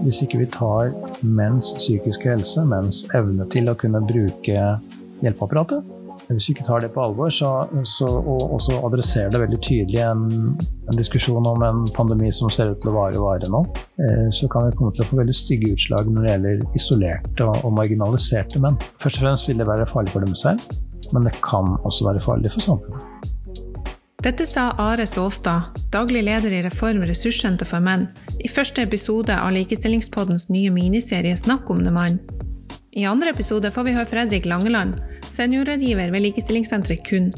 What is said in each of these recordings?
Hvis ikke vi tar menns psykiske helse, menns evne til å kunne bruke hjelpeapparatet, hvis vi ikke tar det på alvor så, så, og også adresserer det veldig tydelig en, en, diskusjon om en pandemi som ser ut til å vare og vare nå, eh, så kan vi komme til å få veldig stygge utslag når det gjelder isolerte og, og marginaliserte menn. Først og fremst vil det være farlig for dem selv, men det kan også være farlig for samfunnet. Dette sa Are Såstad, daglig leder i Reform ressurssenter for menn, i første episode av Likestillingspoddens nye miniserie Snakk om det, mann. I andre episode får vi høre Fredrik Langeland, seniorrådgiver ved Likestillingssenteret KUN.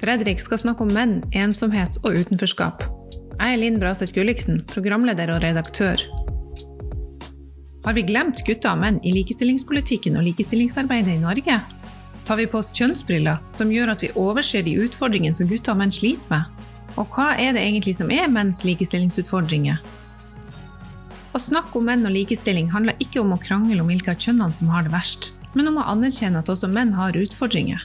Fredrik skal snakke om menn, ensomhet og utenforskap. Jeg er Linn Braseth Gulliksen, programleder og redaktør. Har vi glemt gutter og menn i likestillingspolitikken og likestillingsarbeidet i Norge? Tar vi på oss kjønnsbriller som gjør at vi overser de utfordringene som gutter og menn sliter med? Og hva er det egentlig som er menns likestillingsutfordringer? Å snakke om menn og likestilling handler ikke om å krangle om hvilke av kjønnene som har det verst men om å anerkjenne at også menn har utfordringer.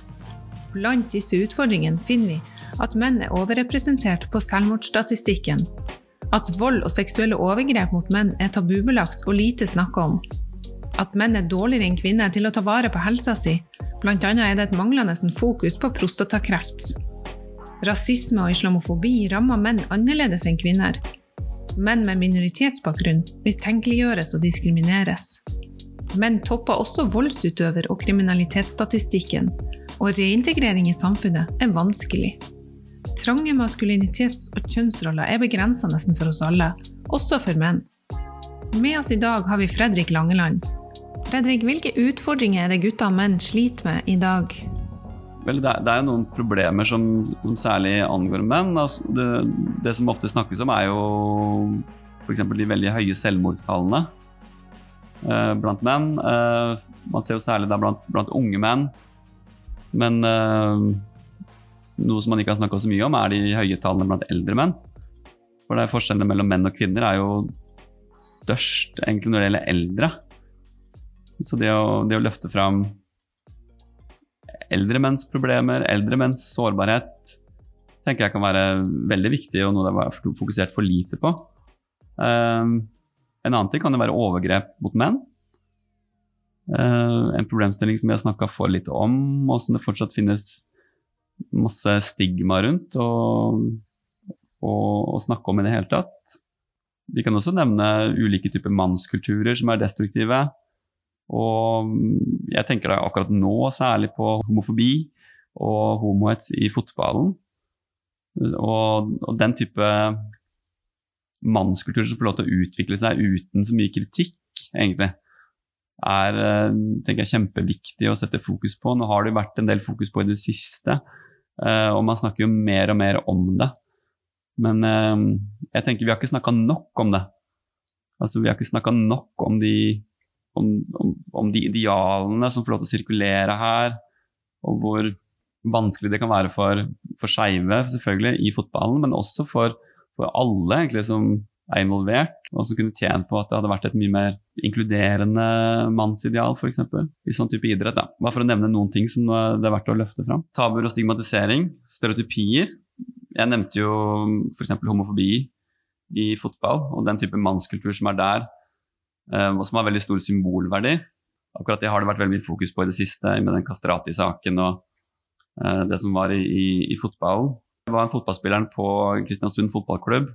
Blant disse utfordringene finner vi at menn er overrepresentert på selvmordsstatistikken, at vold og seksuelle overgrep mot menn er tabubelagt og lite snakka om, at menn er dårligere enn kvinner til å ta vare på helsa si, bl.a. er det et manglende fokus på prostatakreft. Rasisme og islamofobi rammer menn annerledes enn kvinner. Menn med minoritetsbakgrunn mistenkeliggjøres og diskrimineres Menn topper også voldsutøver- og kriminalitetsstatistikken, og reintegrering i samfunnet er vanskelig. Trange maskulinitets- og kjønnsroller er begrensende for oss alle, også for menn. Med oss i dag har vi Fredrik Langeland. Fredrik, hvilke utfordringer er det gutter og menn sliter med i dag? Vel, det, er, jo noen problemer som, som særlig angår menn. Altså, det, det, som ofte snakkes om, er jo f.eks. de veldig høye selvmordstallene. Eh, blant menn. Eh, man ser jo særlig det blant, blant unge menn. Men eh, noe som man ikke har snakka så mye om, er de høye tallene blant eldre menn. For det er forskjellene mellom menn og kvinner er jo størst egentlig når det gjelder eldre. Så det å, det å løfte fram eldre menns problemer, eldre menns sårbarhet, tenker jeg kan være veldig viktig og noe det er fokusert for lite på. Um, en annen ting kan jo være overgrep mot menn. Uh, en problemstilling som vi har snakka for litt om, og som det fortsatt finnes masse stigma rundt å snakke om i det hele tatt. Vi kan også nevne ulike typer mannskulturer som er destruktive. Og jeg tenker da akkurat nå særlig på homofobi og homohets i fotballen. Og, og den type mannskultur som får lov til å utvikle seg uten så mye kritikk, egentlig, er eh, tenker jeg, kjempeviktig å sette fokus på. Nå har det vært en del fokus på i det siste, eh, og man snakker jo mer og mer om det. Men eh, jeg tenker vi har ikke snakka nok om det. Altså, vi har ikke snakka nok om de, om, om, om de idealene som får lov til å sirkulere her, og hvor vanskelig det kan være for, for skeive, selvfølgelig, i fotballen, men også for for alle egentlig som er involvert, og som kunne tjent på at det hadde vært et mye mer inkluderende mannsideal, f.eks. I sånn type idrett. Da. Bare for å nevne noen ting som det er verdt å løfte fram. Tabuer og stigmatisering, stereotypier. Jeg nevnte jo f.eks. homofobi i fotball, og den type mannskultur som er der, og som har veldig stor symbolverdi. Akkurat det har det vært veldig mye fokus på i det siste, med den Kastrati-saken og eh, det som var i, i, i fotballen. Det var en fotballspilleren på Kristiansund fotballklubb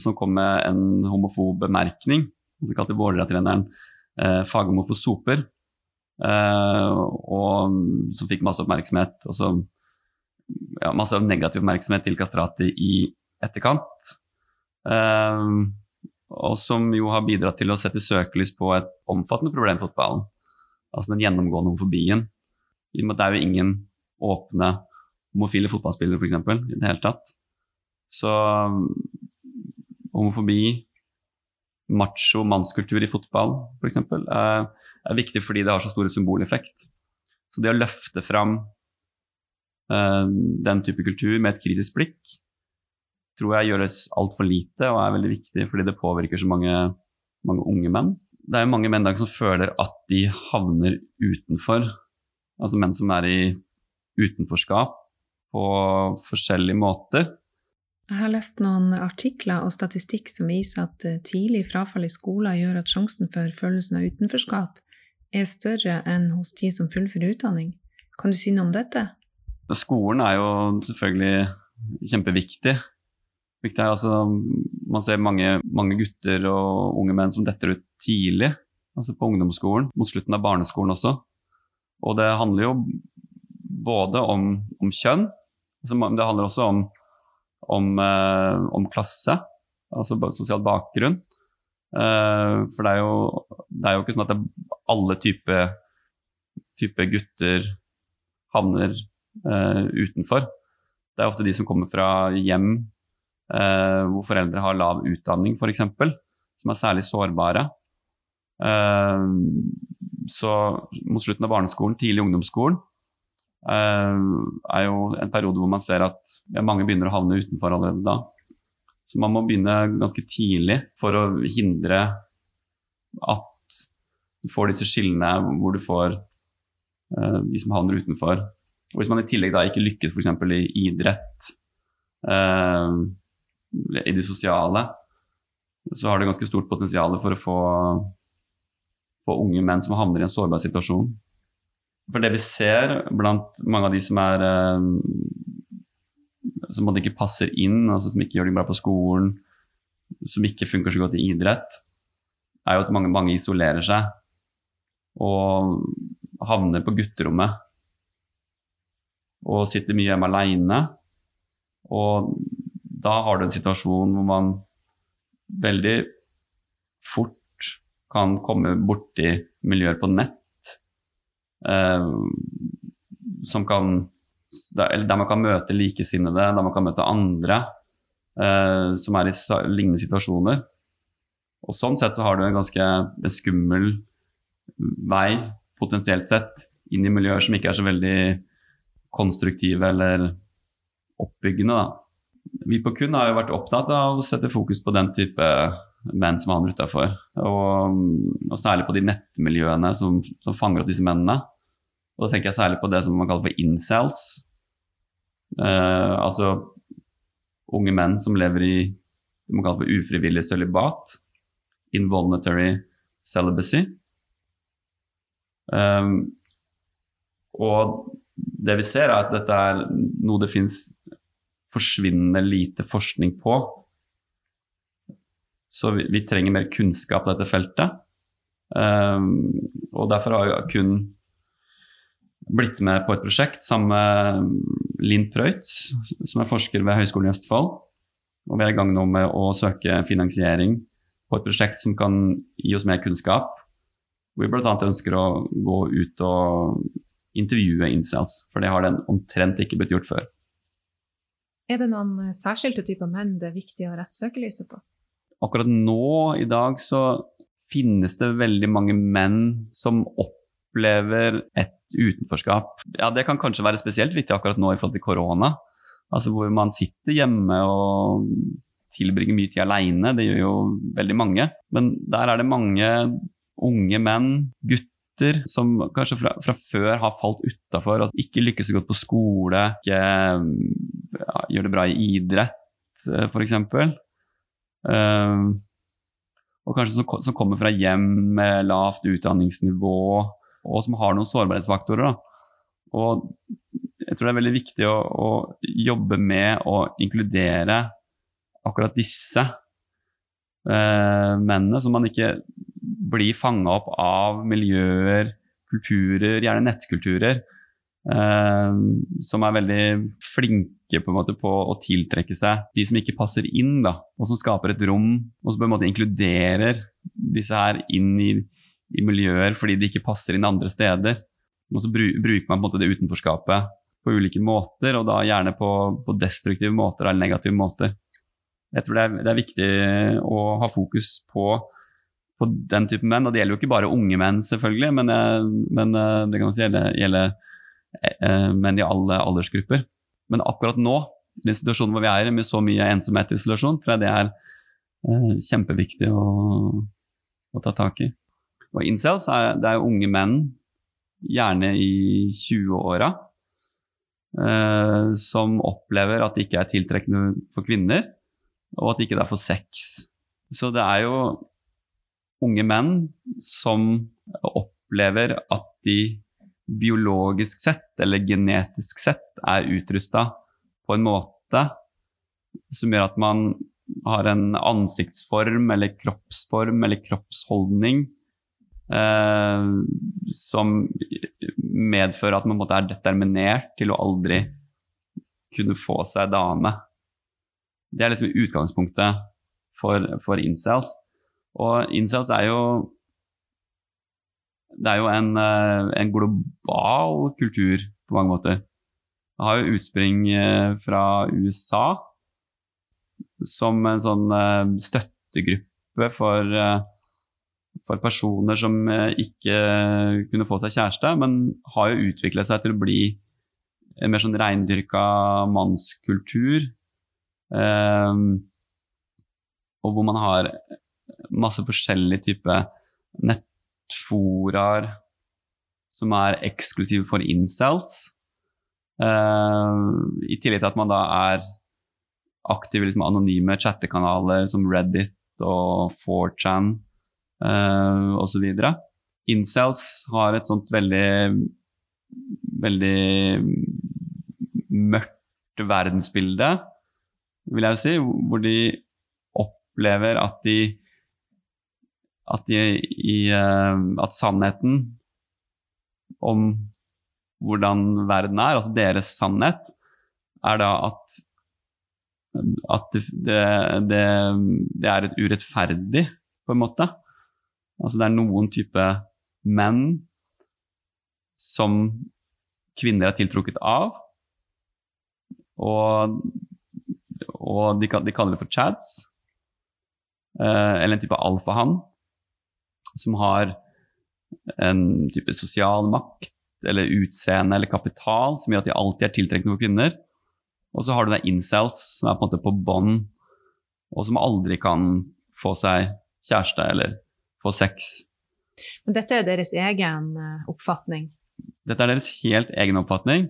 som kom med en homofob bemerkning. som kalte Vålerenga-treneren eh, faghomofosoper. Eh, og som fikk masse oppmerksomhet. Og så ja, masse negativ oppmerksomhet til Kastrati i etterkant. Eh, og som jo har bidratt til å sette søkelys på et omfattende problem i fotballen. Altså den gjennomgående homofobien. I og med at Det er jo ingen åpne homofile fotballspillere, f.eks. I det hele tatt. Så homofobi, macho, mannskultur i fotball f.eks. Er, er viktig fordi det har så stor symboleffekt. Så det å løfte fram uh, den type kultur med et kritisk blikk tror jeg gjøres altfor lite og er veldig viktig fordi det påvirker så mange, mange unge menn. Det er jo mange menn som føler at de havner utenfor, altså menn som er i utenforskap på forskjellige måter. Jeg har lest noen artikler og statistikk som viser at eh, tidlig frafall i skolen gjør at sjansen for følelsen av utenforskap er større enn hos de som fullfører utdanning. Kan du si noe om dette? Skolen er jo selvfølgelig kjempeviktig. Viktig altså, man ser mange, mange, gutter og unge menn som detter ut tidlig, altså på ungdomsskolen, mot slutten av barneskolen også. Og det handler jo både om, om kjønn, altså, det handler også om om, eh, om klasse, altså sosial bakgrunn. Eh, for det er, jo, det er jo ikke sånn at alle typer type gutter havner eh, utenfor. Det er ofte de som kommer fra hjem uh, hvor foreldre har lav utdanning, f.eks., som er særlig sårbare. Eh, så mot slutten av barneskolen, tidlig ungdomsskolen, Eh, er jo en periode hvor man ser at ja, mange begynner å havne utenfor allerede da. Så man må begynne ganske tidlig for å hindre at du får disse skillene hvor du får uh, de som havner utenfor. Og hvis man i tillegg da ikke lykkes f.eks. i idrett, uh, i det sosiale, så har det ganske stort potensial for å få, få unge menn som havner i en sårbar situasjon. For det vi ser blant mange av de som er eh, som ikke passer inn, altså som ikke gjør det bra på skolen, som ikke funker så godt i idrett, er jo at mange, mange isolerer seg og havner på gutterommet og sitter mye hjemme aleine. Og da har du en situasjon hvor man veldig fort kan komme borti miljøer på nett Eh, som kan der, der man kan møte likesinnede, der man kan møte andre eh, som er i lignende situasjoner. Og Sånn sett så har du en ganske skummel vei, potensielt sett, inn i miljøer som ikke er så veldig konstruktive eller oppbyggende. Da. Vi på KUN har jo vært opptatt av å sette fokus på den type menn som havner utafor. Og, og, særlig på de nettmiljøene som, som fanger opp disse mennene. Og da tenker jeg særlig på det som man kaller for incels. Eh, altså unge menn som lever i det man kaller for ufrivillig sølibat. Involuntary celibacy. Um, og det vi ser, er at dette er noe det fins forsvinnende lite forskning på. Så vi, vi, trenger mer kunnskap på dette feltet. Um, og derfor har jeg kun blitt med på et prosjekt sammen med Linn Prøyt, som er forsker ved Høgskolen i Østfold. Og vi er i gang nå med å søke finansiering på et prosjekt som kan gi oss mer kunnskap. Hvor vi bl.a. ønsker å gå ut og intervjue incels, for det har den omtrent ikke blitt gjort før. Er det noen særskilte typer menn det er viktig å rette søkelyset på? Akkurat nå i dag så finnes det veldig mange menn som opplever et utenforskap. Ja, det kan kanskje være spesielt viktig akkurat nå i forhold til korona. Altså hvor man sitter hjemme og tilbringer mye tid aleine. Det gjør jo veldig mange. Men der er det mange unge menn, gutter, som kanskje fra, fra før har falt utafor. Altså ikke lykkes så godt på skole, ikke ja, gjør det bra i idrett, eh, f.eks. Uh, eh, og kanskje som, som kommer fra hjem med lavt utdanningsnivå og som har noen sårbarhetsfaktorer. Da. Og jeg tror det er veldig viktig å, å, jobbe med å inkludere akkurat disse eh, mennene, som man ikke blir fanga opp av miljøer, kulturer, gjerne nettkulturer, eh, som er veldig flinke på, på, å tiltrekke seg de som ikke passer inn, da, og som skaper et rom, og som på en måte inkluderer disse her inn i i miljøer fordi de ikke passer inn andre steder. Og så bruker man på en måte det utenforskapet på ulike måter, og da gjerne på, på destruktive måter eller negative måter. Jeg tror det er, det er viktig å ha fokus på, på, den type menn. Og det gjelder jo ikke bare unge menn, selvfølgelig, men, eh, men eh, det kan også gjelde, gjelde eh, menn i alle aldersgrupper. Men akkurat nå, i den situasjonen hvor vi er med så mye ensomhet og isolasjon, tror jeg det er kjempeviktig å, å ta tak i. Og incels er, det er unge menn, gjerne i 20-åra, eh, som opplever at det ikke er tiltrekkende for kvinner, og at det ikke er for sex. Så det er jo unge menn som opplever at de biologisk sett, eller genetisk sett, er utrusta på en måte som gjør at man har en ansiktsform eller kroppsform eller kroppsholdning eh, som medfører at man måte, er determinert til å aldri kunne få seg dame. Det er liksom utgangspunktet for, for incels. Og incels er jo Det er jo en, eh, en global kultur på mange måter. Det har jo utspring eh, fra USA som en sånn uh, støttegruppe for, for, personer som ikke kunne få seg kjæreste, men har jo utviklet seg til å bli en mer sånn reindyrka mannskultur. og hvor man har masse forskjellige typer nettforaer som er eksklusive for incels. I tillegg til at man da er aktive liksom, anonyme chattekanaler som Reddit og 4chan uh, osv. Incels har et sånt veldig veldig mørkt verdensbilde, vil jeg jo si, hvor de opplever at de at, de, i, uh, at sannheten om hvordan verden er, altså deres sannhet, er da at at det, det, det, er et urettferdig, på en måte. Altså det er noen type menn som kvinner er tiltrukket av, og, og de, de, kaller det for chads, eh, eller en type alfahann, som har en type sosial makt eller utseende eller kapital som gjør at de alltid er tiltrekkende for kvinner. Og så har du det incels, som er på en måte på bånn, og som aldri kan få seg kjæreste eller få sex. Men dette er deres egen eh, oppfatning? Dette er deres helt egen oppfatning.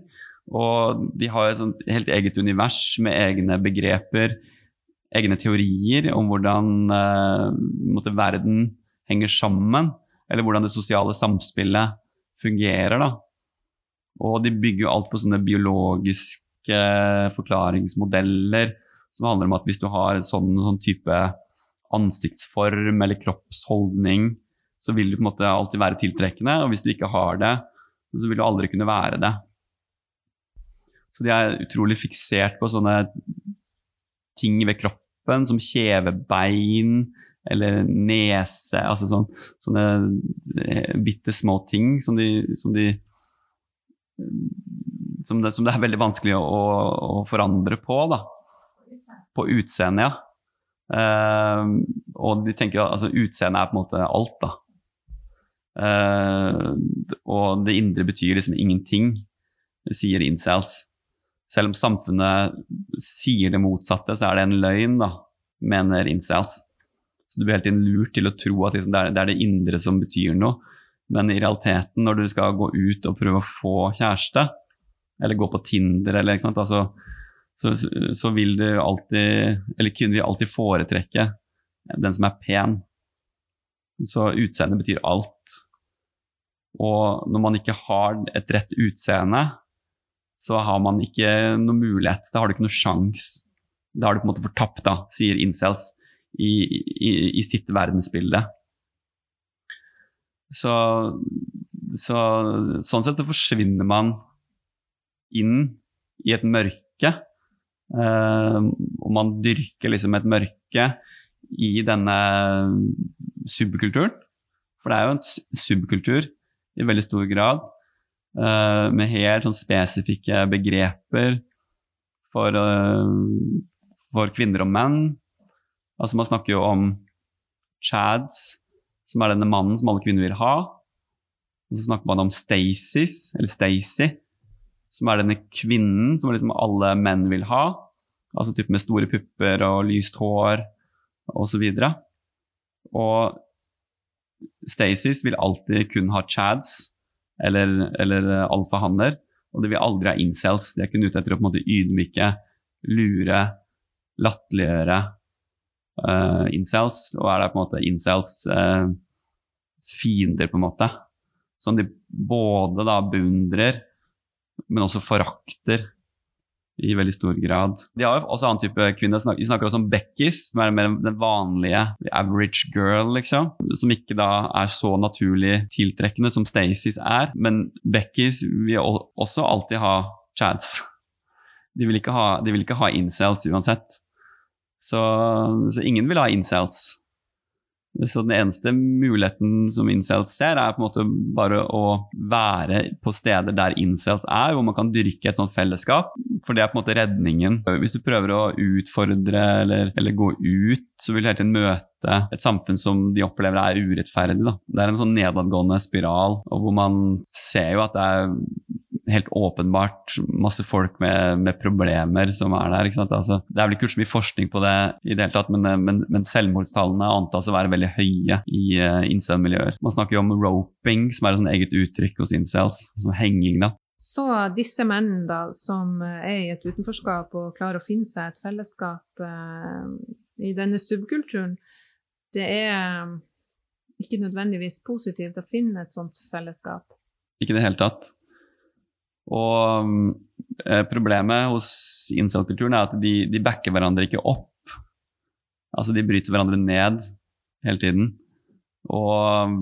Og de har et helt eget univers med egne begreper, egne teorier om hvordan uh, verden henger sammen, eller hvordan det sosiale samspillet fungerer. Da. Og de bygger jo alt på sånne biologiske forklaringsmodeller som handler om at hvis du har en sånn, sånn type ansiktsform eller kroppsholdning, så vil du på en måte alltid være tiltrekkende. Og hvis du ikke har det, så vil du aldri kunne være det. Så de er utrolig fiksert på sånne ting ved kroppen som kjevebein eller nese, altså sånn, sånne eh, bitte små ting som de, som de som det, som det, er veldig vanskelig å, å forandre på. Da. På utseendet, ja. Uh, og de tenker at altså, utseendet er på en måte alt, da. Uh, og det indre betyr liksom ingenting, sier incels. Selv om samfunnet sier det motsatte, så er det en løgn, da, mener incels. Så du blir helt lurt til å tro at liksom, det, er, det, er, det indre som betyr noe. Men i realiteten, når du skal gå ut og prøve å få kjæreste, eller gå på Tinder, eller ikke sant, altså, så, så, vil du alltid, eller kvinner vil alltid foretrekke den som er pen. Så utseende betyr alt. Og når man ikke har et rett utseende, så har man ikke noe mulighet. Da har du ikke noe sjans. Da har du på en måte fortapt, da, sier incels i, i, sitt verdensbilde. Så, så, sånn sett så forsvinner man inn i et mørke. Uh, og man dyrker liksom et mørke i denne subkulturen. For det er jo en subkultur i veldig stor grad, uh, med helt sånn spesifikke begreper for, uh, for, kvinner og menn. Altså Man snakker jo om chads, som er denne mannen som alle kvinner vil ha. Og så snakker man om Stacies, eller Stacy, som er denne kvinnen som liksom alle menn vil ha. Altså type med store pupper og lyst hår osv. Og, og Stacys vil alltid kun ha chads eller, eller alfahanner. Og de vil aldri ha incels. De er kun ute etter å på en måte ydmyke, lure, latterliggjøre uh, incels. Og er det på en måte incels uh, fiender, på en måte. Som de både da beundrer, men også forakter i veldig stor grad. De har jo også annen type kvinner. De snakker også om Beckis, som er mer den vanlige average girl, liksom. Som ikke da er så naturlig tiltrekkende som Stacys er. Men Beckis vil også alltid ha chads. De de vil ikke ha incels uansett. Så, så ingen vil ha incels. Så den eneste muligheten som incels ser, er på en måte bare å være på steder der incels er, hvor man kan dyrke et sånt fellesskap. For det er på en måte redningen. Hvis du prøver å utfordre eller, eller gå ut, så vil du hele tiden møte et samfunn som de opplever er urettferdig. Da. Det er en sånn nedadgående spiral, og hvor man ser jo at det er helt åpenbart masse folk med, med problemer som er der. Altså, det er vel ikke så mye forskning på det i det hele tatt, men, men, men selvmordstallene antas å være veldig høye i uh, incel-miljøer. Man snakker jo om roping, som er et eget uttrykk hos incels, som henging. da. Så disse mennene da, som er i et utenforskap og klarer å finne seg et fellesskap eh, i denne subkulturen, det er ikke nødvendigvis positivt å finne et sånt fellesskap. Ikke i det hele tatt. Og eh, problemet hos incel-kulturen er at de, de, backer hverandre ikke opp. Altså de bryter hverandre ned hele tiden. Og,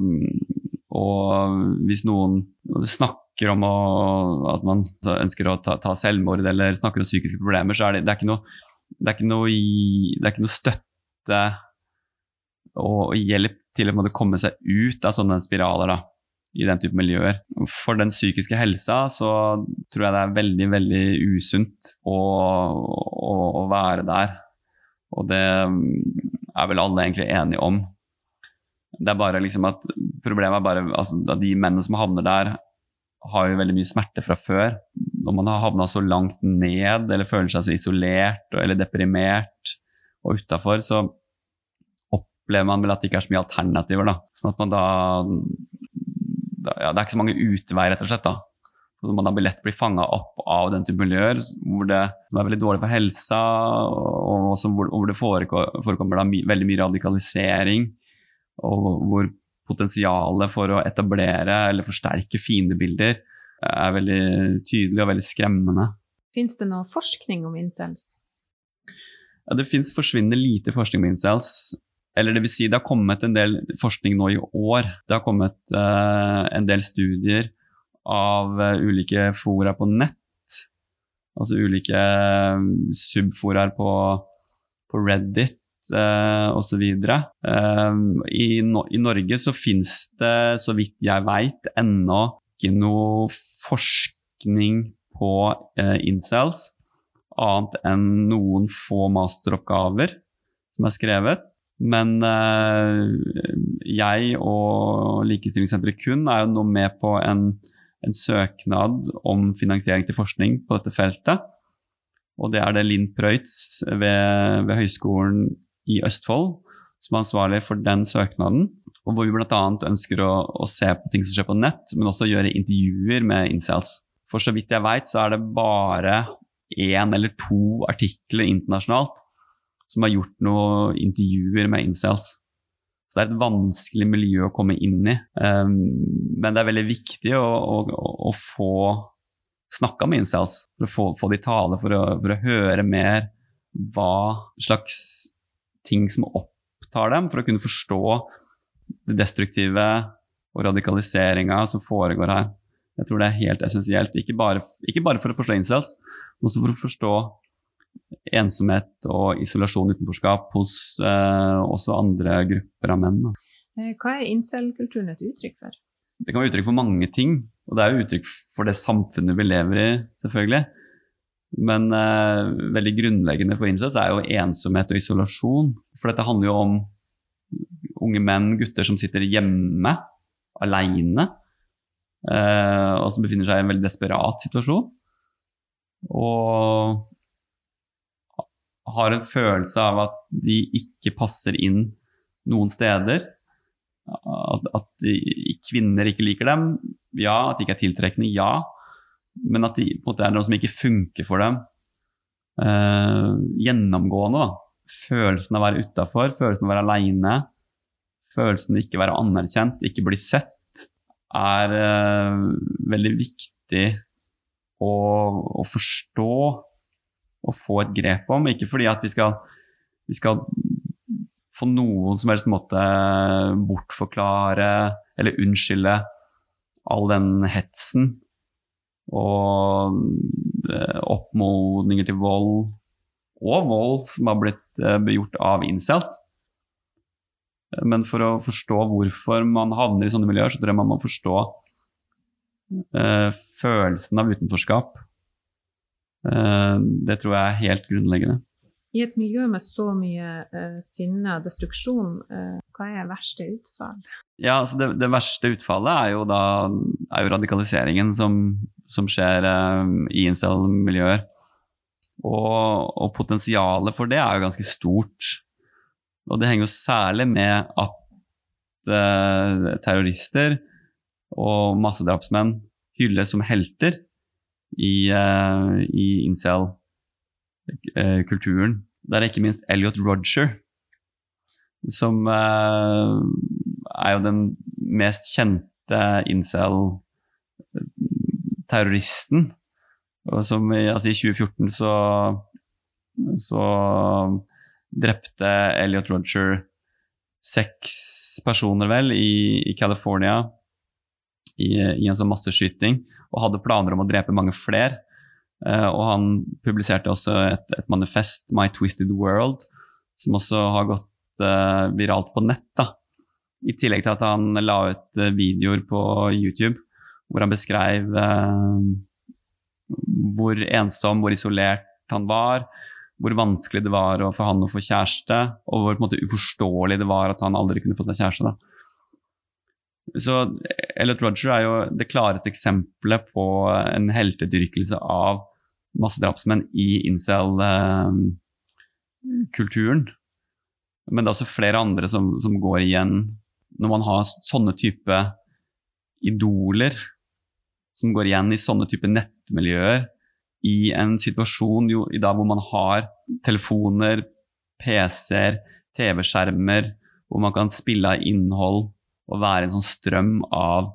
og hvis noen snakker om å, at man ønsker å ta, ta, selvmord eller snakker om psykiske problemer, så er det, det, er, ikke noe, noe, ikke noe støtte og hjelp til å komme seg ut av sånne spiraler. da i den type miljøer. For den psykiske helsa så tror jeg det er veldig, veldig usunt å, å, å være der. Og det er vel alle egentlig enige om. Det er bare liksom at Problemet er bare altså, at de mennene som havner der, har jo veldig mye smerte fra før. Når man har havna så langt ned eller føler seg så isolert eller deprimert og utafor, så opplever man vel at det ikke er så mye alternativer. da. Sånn at man da ja, det er ikke så mange utveier, rett og slett. da. Så man da lett blir fanga opp av den type miljøer hvor det er veldig dårlig for helsa, og hvor, hvor, det forekommer da my, veldig mye radikalisering, og hvor potensialet for å etablere eller forsterke fiendebilder er veldig tydelig og veldig skremmende. Fins det noe forskning om incels? Ja, det fins forsvinnende lite forskning om incels. Eller det vil si, det har kommet en del forskning nå i år. Det har kommet uh, en del studier av uh, ulike fora på nett. Altså ulike uh, subforaer på, på, Reddit uh, osv. Uh, i, no I Norge så fins det, så vidt jeg veit, ennå ikke noe forskning på uh, incels, annet enn noen få masteroppgaver som er skrevet. Men uh, jeg og Likestillingssenteret KUN er jo nå med på en, en, søknad om finansiering til forskning på dette feltet. Og det er det Linn Preutz ved, ved Høgskolen i Østfold som er ansvarlig for den søknaden. Og hvor vi bl.a. ønsker å, å, se på ting som skjer på nett, men også gjøre intervjuer med incels. For så vidt jeg veit, så er det bare én eller to artikler internasjonalt som har gjort noen intervjuer med incels. Så det er et vanskelig miljø å komme inn i. Um, men det er veldig viktig å, å, å få snakka med incels, for å få, få de tale, for å, for å, høre mer hva slags ting som opptar dem, for å kunne forstå det destruktive og radikaliseringa som foregår her. Jeg tror det er helt essensielt, ikke bare, ikke bare for å forstå incels, men også for å forstå ensomhet og isolasjon utenforskap hos eh, også andre grupper av menn. Eh, hva er incel-kulturen et uttrykk for? Det kan være uttrykk for mange ting. Og det er jo uttrykk for det samfunnet vi lever i, selvfølgelig. Men eh, veldig grunnleggende for incels er jo ensomhet og isolasjon. For dette handler jo om unge menn, gutter som sitter hjemme aleine, eh, og som befinner seg i en veldig desperat situasjon. Og har en følelse av at de ikke passer inn noen steder. At, at kvinner ikke liker dem, ja. At de ikke er tiltrekkende, ja. men at det er noe som ikke funker for dem. Eh, gjennomgående, da. Følelsen av å være utafor, følelsen av å være aleine, følelsen av ikke være anerkjent, ikke bli sett, er eh, veldig viktig å, å, forstå og få et grep om. Ikke fordi at vi skal, vi skal på noen som helst måte bortforklare eller unnskylde all den hetsen og eh, oppmodninger til vold, og vold som har blitt gjort begjort av incels. Men for å forstå hvorfor man havner i sånne miljøer, så tror jeg man må forstå eh, følelsen av utenforskap. Eh, det tror jeg er helt grunnleggende. I et miljø med så mye uh, sinne og destruksjon, uh, hva er verste utfall? Ja, altså det, det, verste utfallet er jo da er jo radikaliseringen som, som skjer uh, i incel-miljøer. Og, og, potensialet for det er jo ganske stort. Og det henger jo særlig med at terrorister og massedrapsmenn hylles som helter i, uh, i incel-kulturen. Det er ikke minst Elliot Roger, som uh, er jo den mest kjente incel-terroristen. Og som altså I 2014 så, så drepte Elliot Roger seks personer, vel, i, i California i, i en sånn masseskyting og hadde planer om å drepe mange flere. Uh, og han publiserte også et, et, manifest, My Twisted World, som også har gått uh, viralt på nett. da. I tillegg til at han la ut uh, videoer på YouTube hvor han beskrev hvor ensom, hvor isolert han var, hvor vanskelig det var for han å få kjæreste, og hvor måte, uforståelig det var at han aldri kunne få seg kjæreste. da. Så Elliot Roger er jo det klareste eksempelet på en heltedyrkelse av massedrapsmenn i incel-kulturen. Men det er også flere andre som, som, går igjen når man har sånne type idoler som går igjen i sånne type nettmiljøer i en situasjon jo, i dag hvor man har telefoner, PC-er, TV-skjermer, hvor man kan spille av innhold å være en sånn strøm av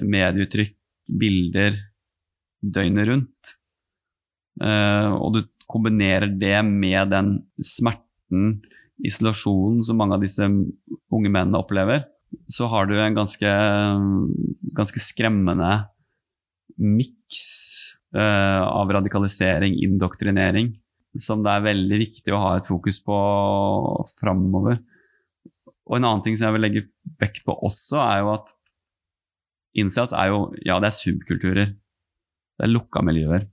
medieuttrykk, bilder, døgnet rundt. Uh, og du kombinerer det med den smerten, isolasjonen som mange av disse unge mennene opplever, så har du en ganske, ganske skremmende miks uh, av radikalisering, indoktrinering, som det er veldig viktig å ha et fokus på framover. Og en annen ting som jeg vil legge vekt på også, er jo at incels er jo Ja, det er subkulturer. Det er lukka miljøer.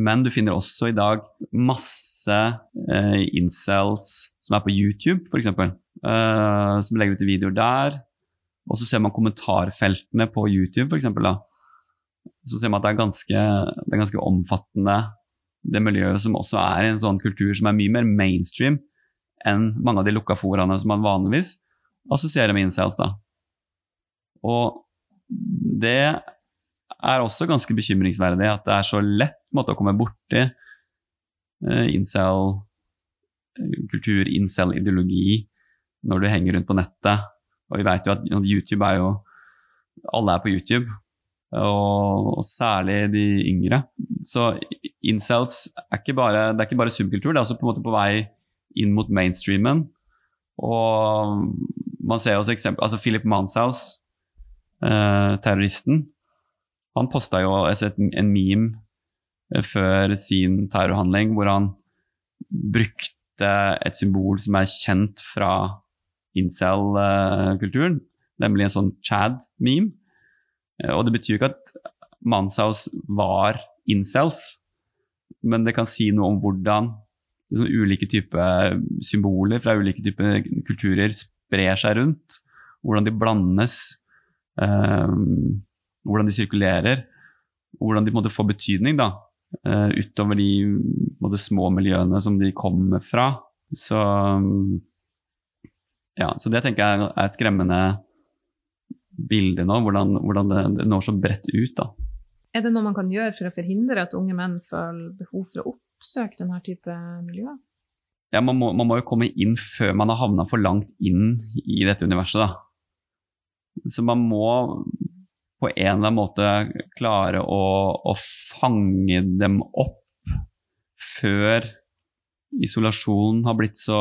Men du finner også i dag masse eh, incels som er på YouTube, f.eks. Eh, som legger ut videoer der. Og så ser man kommentarfeltene på YouTube, f.eks. Så ser man at det er, ganske, det er ganske omfattende, det miljøet som også er i en sånn kultur som er mye mer mainstream enn mange av de lukka foraene som man vanligvis assosierer med incels. da. Og det er også ganske bekymringsverdig at det er så lett måte, å komme borti uh, incel-kultur, incel-ideologi, når du henger rundt på nettet. Og vi vet jo at YouTube er jo Alle er på YouTube, og, og særlig de yngre. Så incels er ikke bare, det er ikke bare subkultur, det er også på på vei inn mot mainstreamen. Og man ser også eksempel, altså Philip Manshaus, eh, terroristen, han posta jo en meme eh, før sin terrorhandling hvor han brukte et symbol som er kjent fra incel-kulturen, nemlig en sånn Chad-meme. Eh, og det betyr ikke at Manshaus var incels, men det kan si noe om hvordan sånn ulike typer symboler fra ulike typer kulturer sprer seg rundt. Hvordan de blandes, eh, hvordan de sirkulerer. Hvordan de måte får betydning da, uh, utover de måte, små miljøene som de kommer fra. Så, ja, så det tenker jeg er et skremmende bilde nå, hvordan, hvordan det, det, når så bredt ut. da. Er det noe man kan gjøre for å forhindre at unge menn føler behov for å oppsøke denne type miljøer? Ja, man må, man må jo komme inn før man har havna for langt inn i dette universet, da. Så man må på en eller annen måte klare å, å fange dem opp før isolasjonen har blitt så,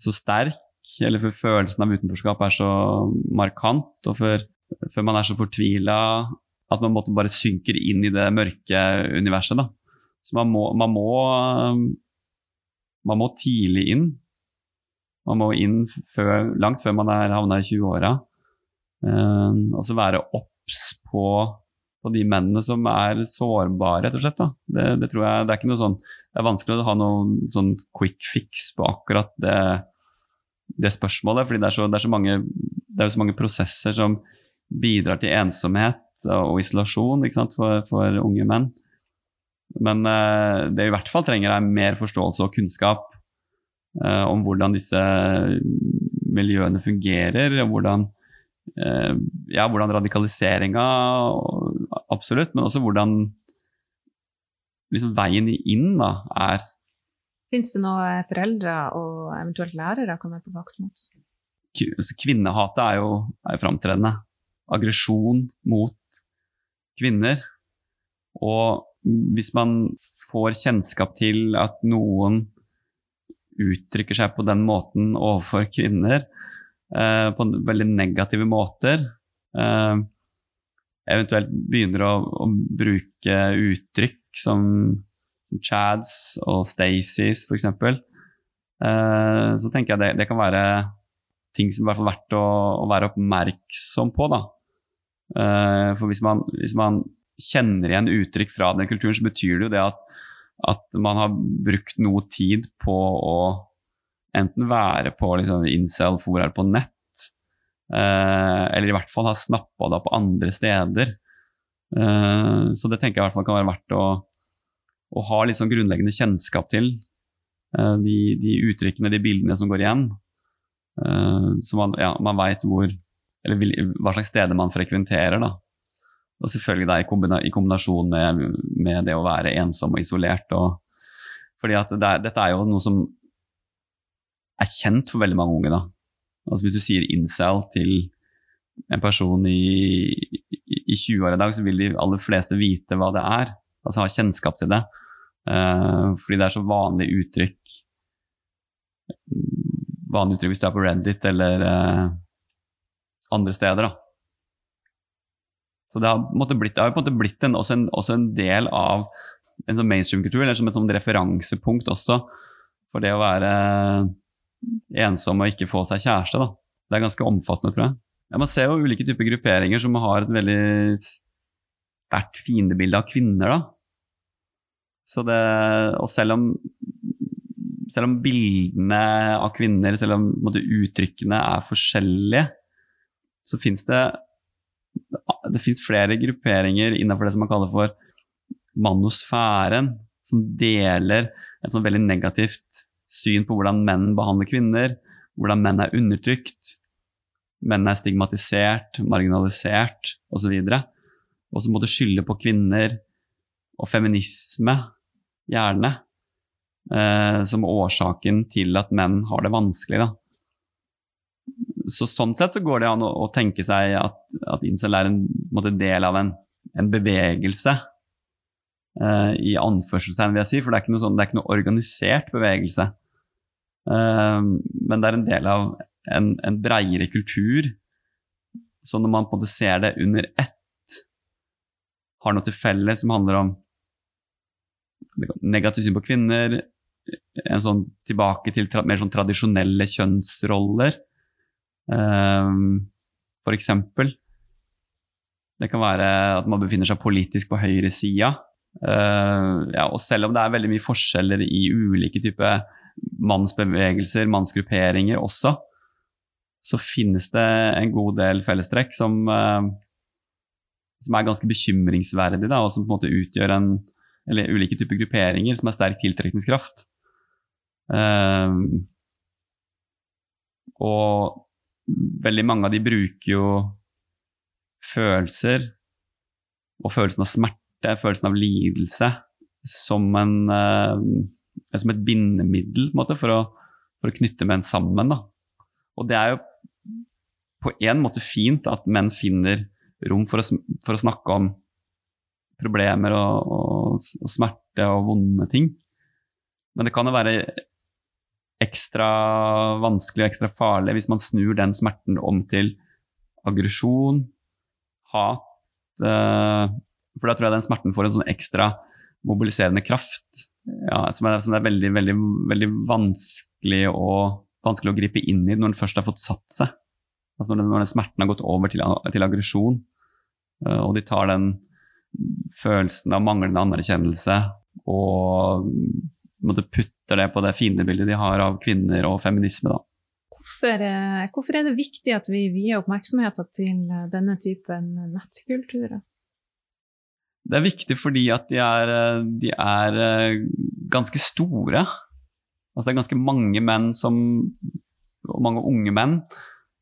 så sterk, eller før følelsen av utenforskap er så markant, og før, før man er så fortvila at man bare synker inn i det mørke universet. Da. Så man må, man må, man må tidlig inn. Man må inn før, langt før man er havna i 20-åra. Uh, og så være obs på, på, de mennene som er sårbare, rett og slett. Det, det, tror jeg, det er ikke noe sånn Det er vanskelig å ha noen sånn quick fix på akkurat det, det spørsmålet, fordi det er, så, det er så mange det er så mange prosesser som bidrar til ensomhet og isolasjon for, for, unge menn. Men uh, det i hvert fall trenger, er mer forståelse og kunnskap uh, om hvordan disse miljøene fungerer, og hvordan, uh, ja, hvordan radikaliseringa Absolutt, men også hvordan liksom, veien inn da, er. Fins det noe foreldre og eventuelt lærere kan være på vakt mot? Altså, kvinnehatet er jo, er jo framtredende. Aggresjon mot kvinner. Og hvis man får kjennskap til at noen uttrykker seg på den måten overfor kvinner, eh, på veldig negative måter, eh, eventuelt begynner å, å bruke uttrykk som, Chads og Stacys f.eks., eh, så tenker jeg det, det, kan være ting som er verdt å, å være oppmerksom på. da. Eh, for hvis man, hvis man, kjenner igjen uttrykk fra den kulturen, så betyr det jo det at, at man har brukt noe tid på å enten være på liksom, incel-foraer på nett, eh, eller i hvert fall ha snappa det opp andre steder. Eh, så det tenker jeg i hvert fall kan være verdt å, å ha sånn grunnleggende kjennskap til. De, de, uttrykkene, de bildene som går igjen. så man, ja, man veit hvor eller hva slags steder man frekventerer. da. Og selvfølgelig da i, i kombinasjon med, med, det å være ensom og isolert. Og, fordi at det er, dette er jo noe som er kjent for veldig mange unge. da. Altså Hvis du sier incel til en person i, i 20 år i dag, så vil de aller fleste vite hva det er. Altså ha kjennskap til det. Uh, fordi det er så vanlig uttrykk Vanlig uttrykk hvis du er på Reddit eller uh, andre steder. Da. Så det har, blitt, det har på en måte blitt en, også, en, også, en, del av en sånn mainstream-kultur, eller som et sånn referansepunkt også for det å være ensom og ikke få seg kjæreste. Da. Det er ganske omfattende, tror jeg. Ja, man ser jo ulike typer grupperinger som har et veldig sterkt fiendebilde av kvinner. da. Så det, og selv om, selv om bildene av kvinner, selv om måte, uttrykkene er forskjellige, så fins det det finnes flere grupperinger innenfor det som man kaller for manosfæren, som deler et sånn veldig negativt syn på hvordan menn behandler kvinner, hvordan menn er undertrykt, menn er stigmatisert, marginalisert osv. Og så måtte skylde på kvinner og feminisme, gjerne, eh, som årsaken til at menn har det vanskelig. Da så sånn sett så går det an å, å tenke seg at, at incel er en, en del av en, en bevegelse. Uh, I anførselstegn, vil jeg si, for det er ikke noe, sånn, det er ikke noe organisert bevegelse. Uh, men det er en del av en, en breiere kultur. Så når man på en måte ser det under ett, har noe til felles som handler om negativt syn på kvinner, en sånn tilbake til mer sånn tradisjonelle kjønnsroller, for eksempel. Det kan være at man befinner seg politisk på høyresida. Uh, ja, og selv om det er veldig mye forskjeller i ulike typer mannsbevegelser, mannsgrupperinger også, så finnes det en god del fellestrekk som, uh, som er ganske bekymringsverdig, da, og som på en måte utgjør en Eller ulike typer grupperinger som har sterk tiltrekningskraft. Uh, og veldig mange av de bruker jo følelser og følelsen av smerte, følelsen av lidelse, som, en, eh, som et bindemiddel måte, for, å, for, å, knytte menn sammen. Da. Og det er jo på en måte fint at menn finner rom for å, for å snakke om problemer og, og, og, smerte og vonde ting. Men det kan jo være ekstra vanskelig og ekstra farlig hvis man snur den smerten om til aggresjon, hat uh, For da tror jeg den smerten får en sånn ekstra mobiliserende kraft ja, som, er, som er veldig, veldig, veldig vanskelig, å, vanskelig, å, gripe inn i når den først har fått satt seg. Altså når, den, når den smerten har gått over til, til aggresjon, uh, og de tar den følelsen av manglende anerkjennelse og måtte putter det på det fiendebildet de har av kvinner og feminisme. Da. Hvorfor, eh, hvorfor er det viktig at vi vier oppmerksomheten til eh, denne typen nettkulturer? Det er viktig fordi at de er, eh, de er ganske store. Altså det er ganske mange menn som, og mange unge menn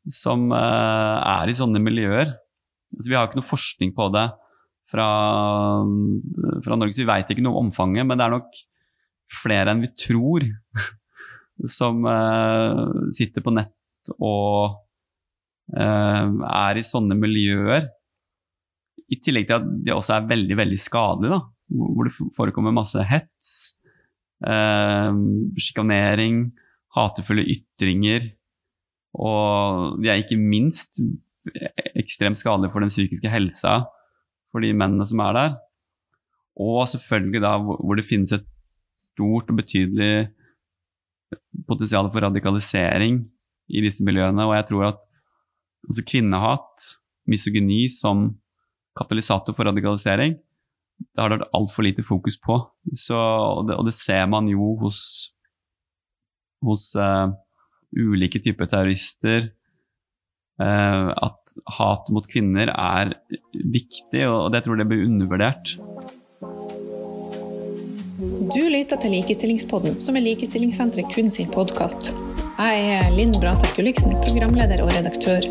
som er i sånne miljøer. Altså vi har ikke noe forskning på det fra, fra Norge, så vi veit ikke noe om omfanget. Men det er nok flere enn vi tror som uh, sitter på nett og uh, er i sånne miljøer. I tillegg til at de også er veldig veldig skadelige, da, hvor det forekommer masse hets, uh, sjikanering, hatefulle ytringer. Og de er ikke minst ekstremt skadelige for den psykiske helsa for de mennene som er der. Og selvfølgelig da hvor det finnes et stort og betydelig potensial for radikalisering i disse miljøene. Og jeg tror at altså kvinnehat, misogyni som katalysator for radikalisering, det har det vært altfor lite fokus på. Så, og, det, og, det, ser man jo hos, hos uh, ulike typer terrorister. Uh, at hat mot kvinner er viktig, og, og det tror jeg blir undervurdert. Du lytter til Likestillingspodden, som er Likestillingssenteret kun sin podkast. Jeg er Linn Braseth Gulliksen, programleder og redaktør.